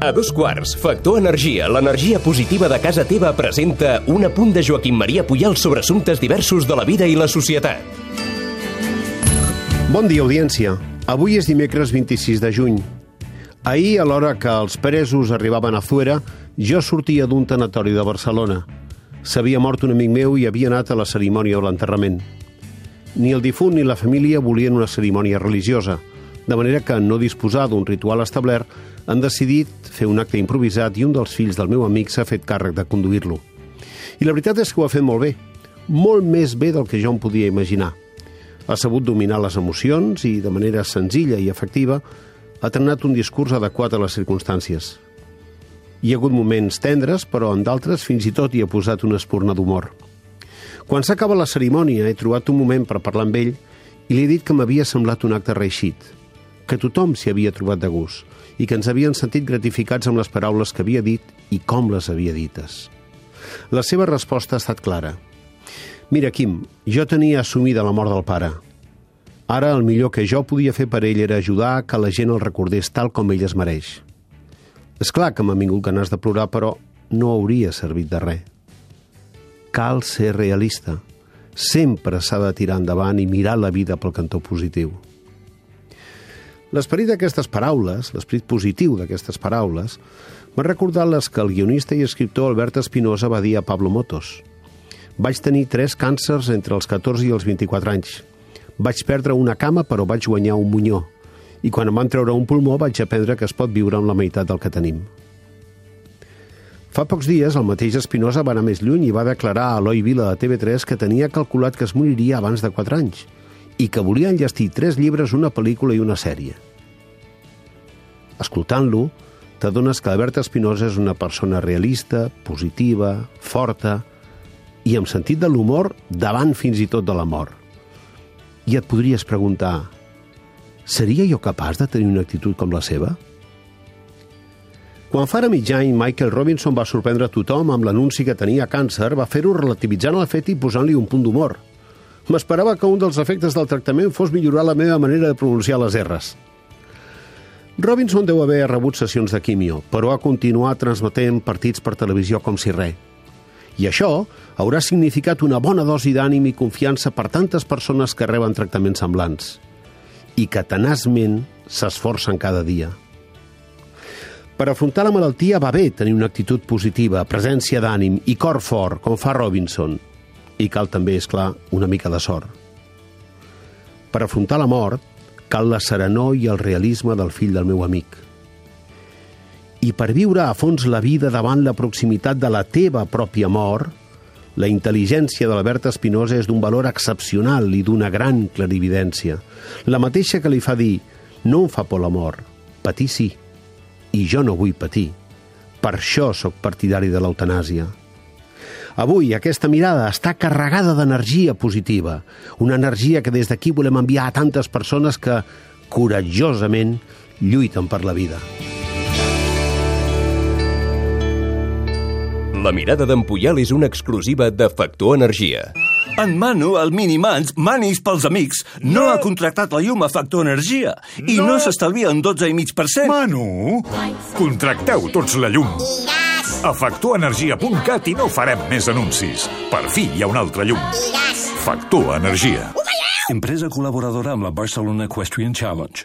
A dos quarts, Factor Energia, l'energia positiva de casa teva presenta un apunt de Joaquim Maria Puyal sobre assumptes diversos de la vida i la societat. Bon dia, audiència. Avui és dimecres 26 de juny. Ahir, a l'hora que els presos arribaven a Zuera, jo sortia d'un tanatori de Barcelona. S'havia mort un amic meu i havia anat a la cerimònia de l'enterrament. Ni el difunt ni la família volien una cerimònia religiosa, de manera que, no disposar d'un ritual establert, han decidit fer un acte improvisat i un dels fills del meu amic s'ha fet càrrec de conduir-lo. I la veritat és que ho ha fet molt bé, molt més bé del que jo em podia imaginar. Ha sabut dominar les emocions i, de manera senzilla i efectiva, ha trenat un discurs adequat a les circumstàncies. Hi ha hagut moments tendres, però en d'altres fins i tot hi ha posat una espurna d'humor. Quan s'acaba la cerimònia he trobat un moment per parlar amb ell i li he dit que m'havia semblat un acte reixit, que tothom s'hi havia trobat de gust i que ens havien sentit gratificats amb les paraules que havia dit i com les havia dites. La seva resposta ha estat clara. Mira, Quim, jo tenia assumida la mort del pare. Ara el millor que jo podia fer per ell era ajudar que la gent el recordés tal com ell es mereix. És clar que m'ha vingut ganes de plorar, però no hauria servit de res. Cal ser realista. Sempre s'ha de tirar endavant i mirar la vida pel cantó positiu. L'esperit d'aquestes paraules, l'esperit positiu d'aquestes paraules, m'ha recordat les que el guionista i escriptor Albert Espinosa va dir a Pablo Motos. Vaig tenir tres càncers entre els 14 i els 24 anys. Vaig perdre una cama, però vaig guanyar un munyó. I quan em van treure un pulmó vaig aprendre que es pot viure amb la meitat del que tenim. Fa pocs dies, el mateix Espinosa va anar més lluny i va declarar a Eloi Vila de TV3 que tenia calculat que es moriria abans de 4 anys – i que volia enllestir tres llibres, una pel·lícula i una sèrie. Escoltant-lo, t'adones que Albert Espinosa és una persona realista, positiva, forta i amb sentit de l'humor davant fins i tot de la mort. I et podries preguntar, seria jo capaç de tenir una actitud com la seva? Quan fa mig any, Michael Robinson va sorprendre tothom amb l'anunci que tenia càncer, va fer-ho relativitzant el fet i posant-li un punt d'humor – M'esperava que un dels efectes del tractament fos millorar la meva manera de pronunciar les R's. Robinson deu haver rebut sessions de quimio, però ha continuat transmetent partits per televisió com si res. I això haurà significat una bona dosi d'ànim i confiança per tantes persones que reben tractaments semblants i que tenaçment s'esforcen cada dia. Per afrontar la malaltia va bé tenir una actitud positiva, presència d'ànim i cor fort, com fa Robinson – i cal també, és clar, una mica de sort. Per afrontar la mort, cal la serenor i el realisme del fill del meu amic. I per viure a fons la vida davant la proximitat de la teva pròpia mort, la intel·ligència de l'Albert Espinosa és d'un valor excepcional i d'una gran clarividència. La mateixa que li fa dir, no em fa por la mort, patir sí, i jo no vull patir. Per això sóc partidari de l'eutanàsia. Avui aquesta mirada està carregada d'energia positiva, una energia que des d'aquí volem enviar a tantes persones que, coratjosament, lluiten per la vida. La mirada d'en Puyal és una exclusiva de Factor Energia. En Manu, el Minimans, manis pels amics, no, no ha contractat la llum a Factor Energia i no, no s'estalvia en 12,5%. Manu, contracteu tots la llum. A factorenergia.cat i no farem més anuncis. Per fi hi ha un altre llum. Factor Energia. Empresa col·laboradora amb la Barcelona Equestrian Challenge.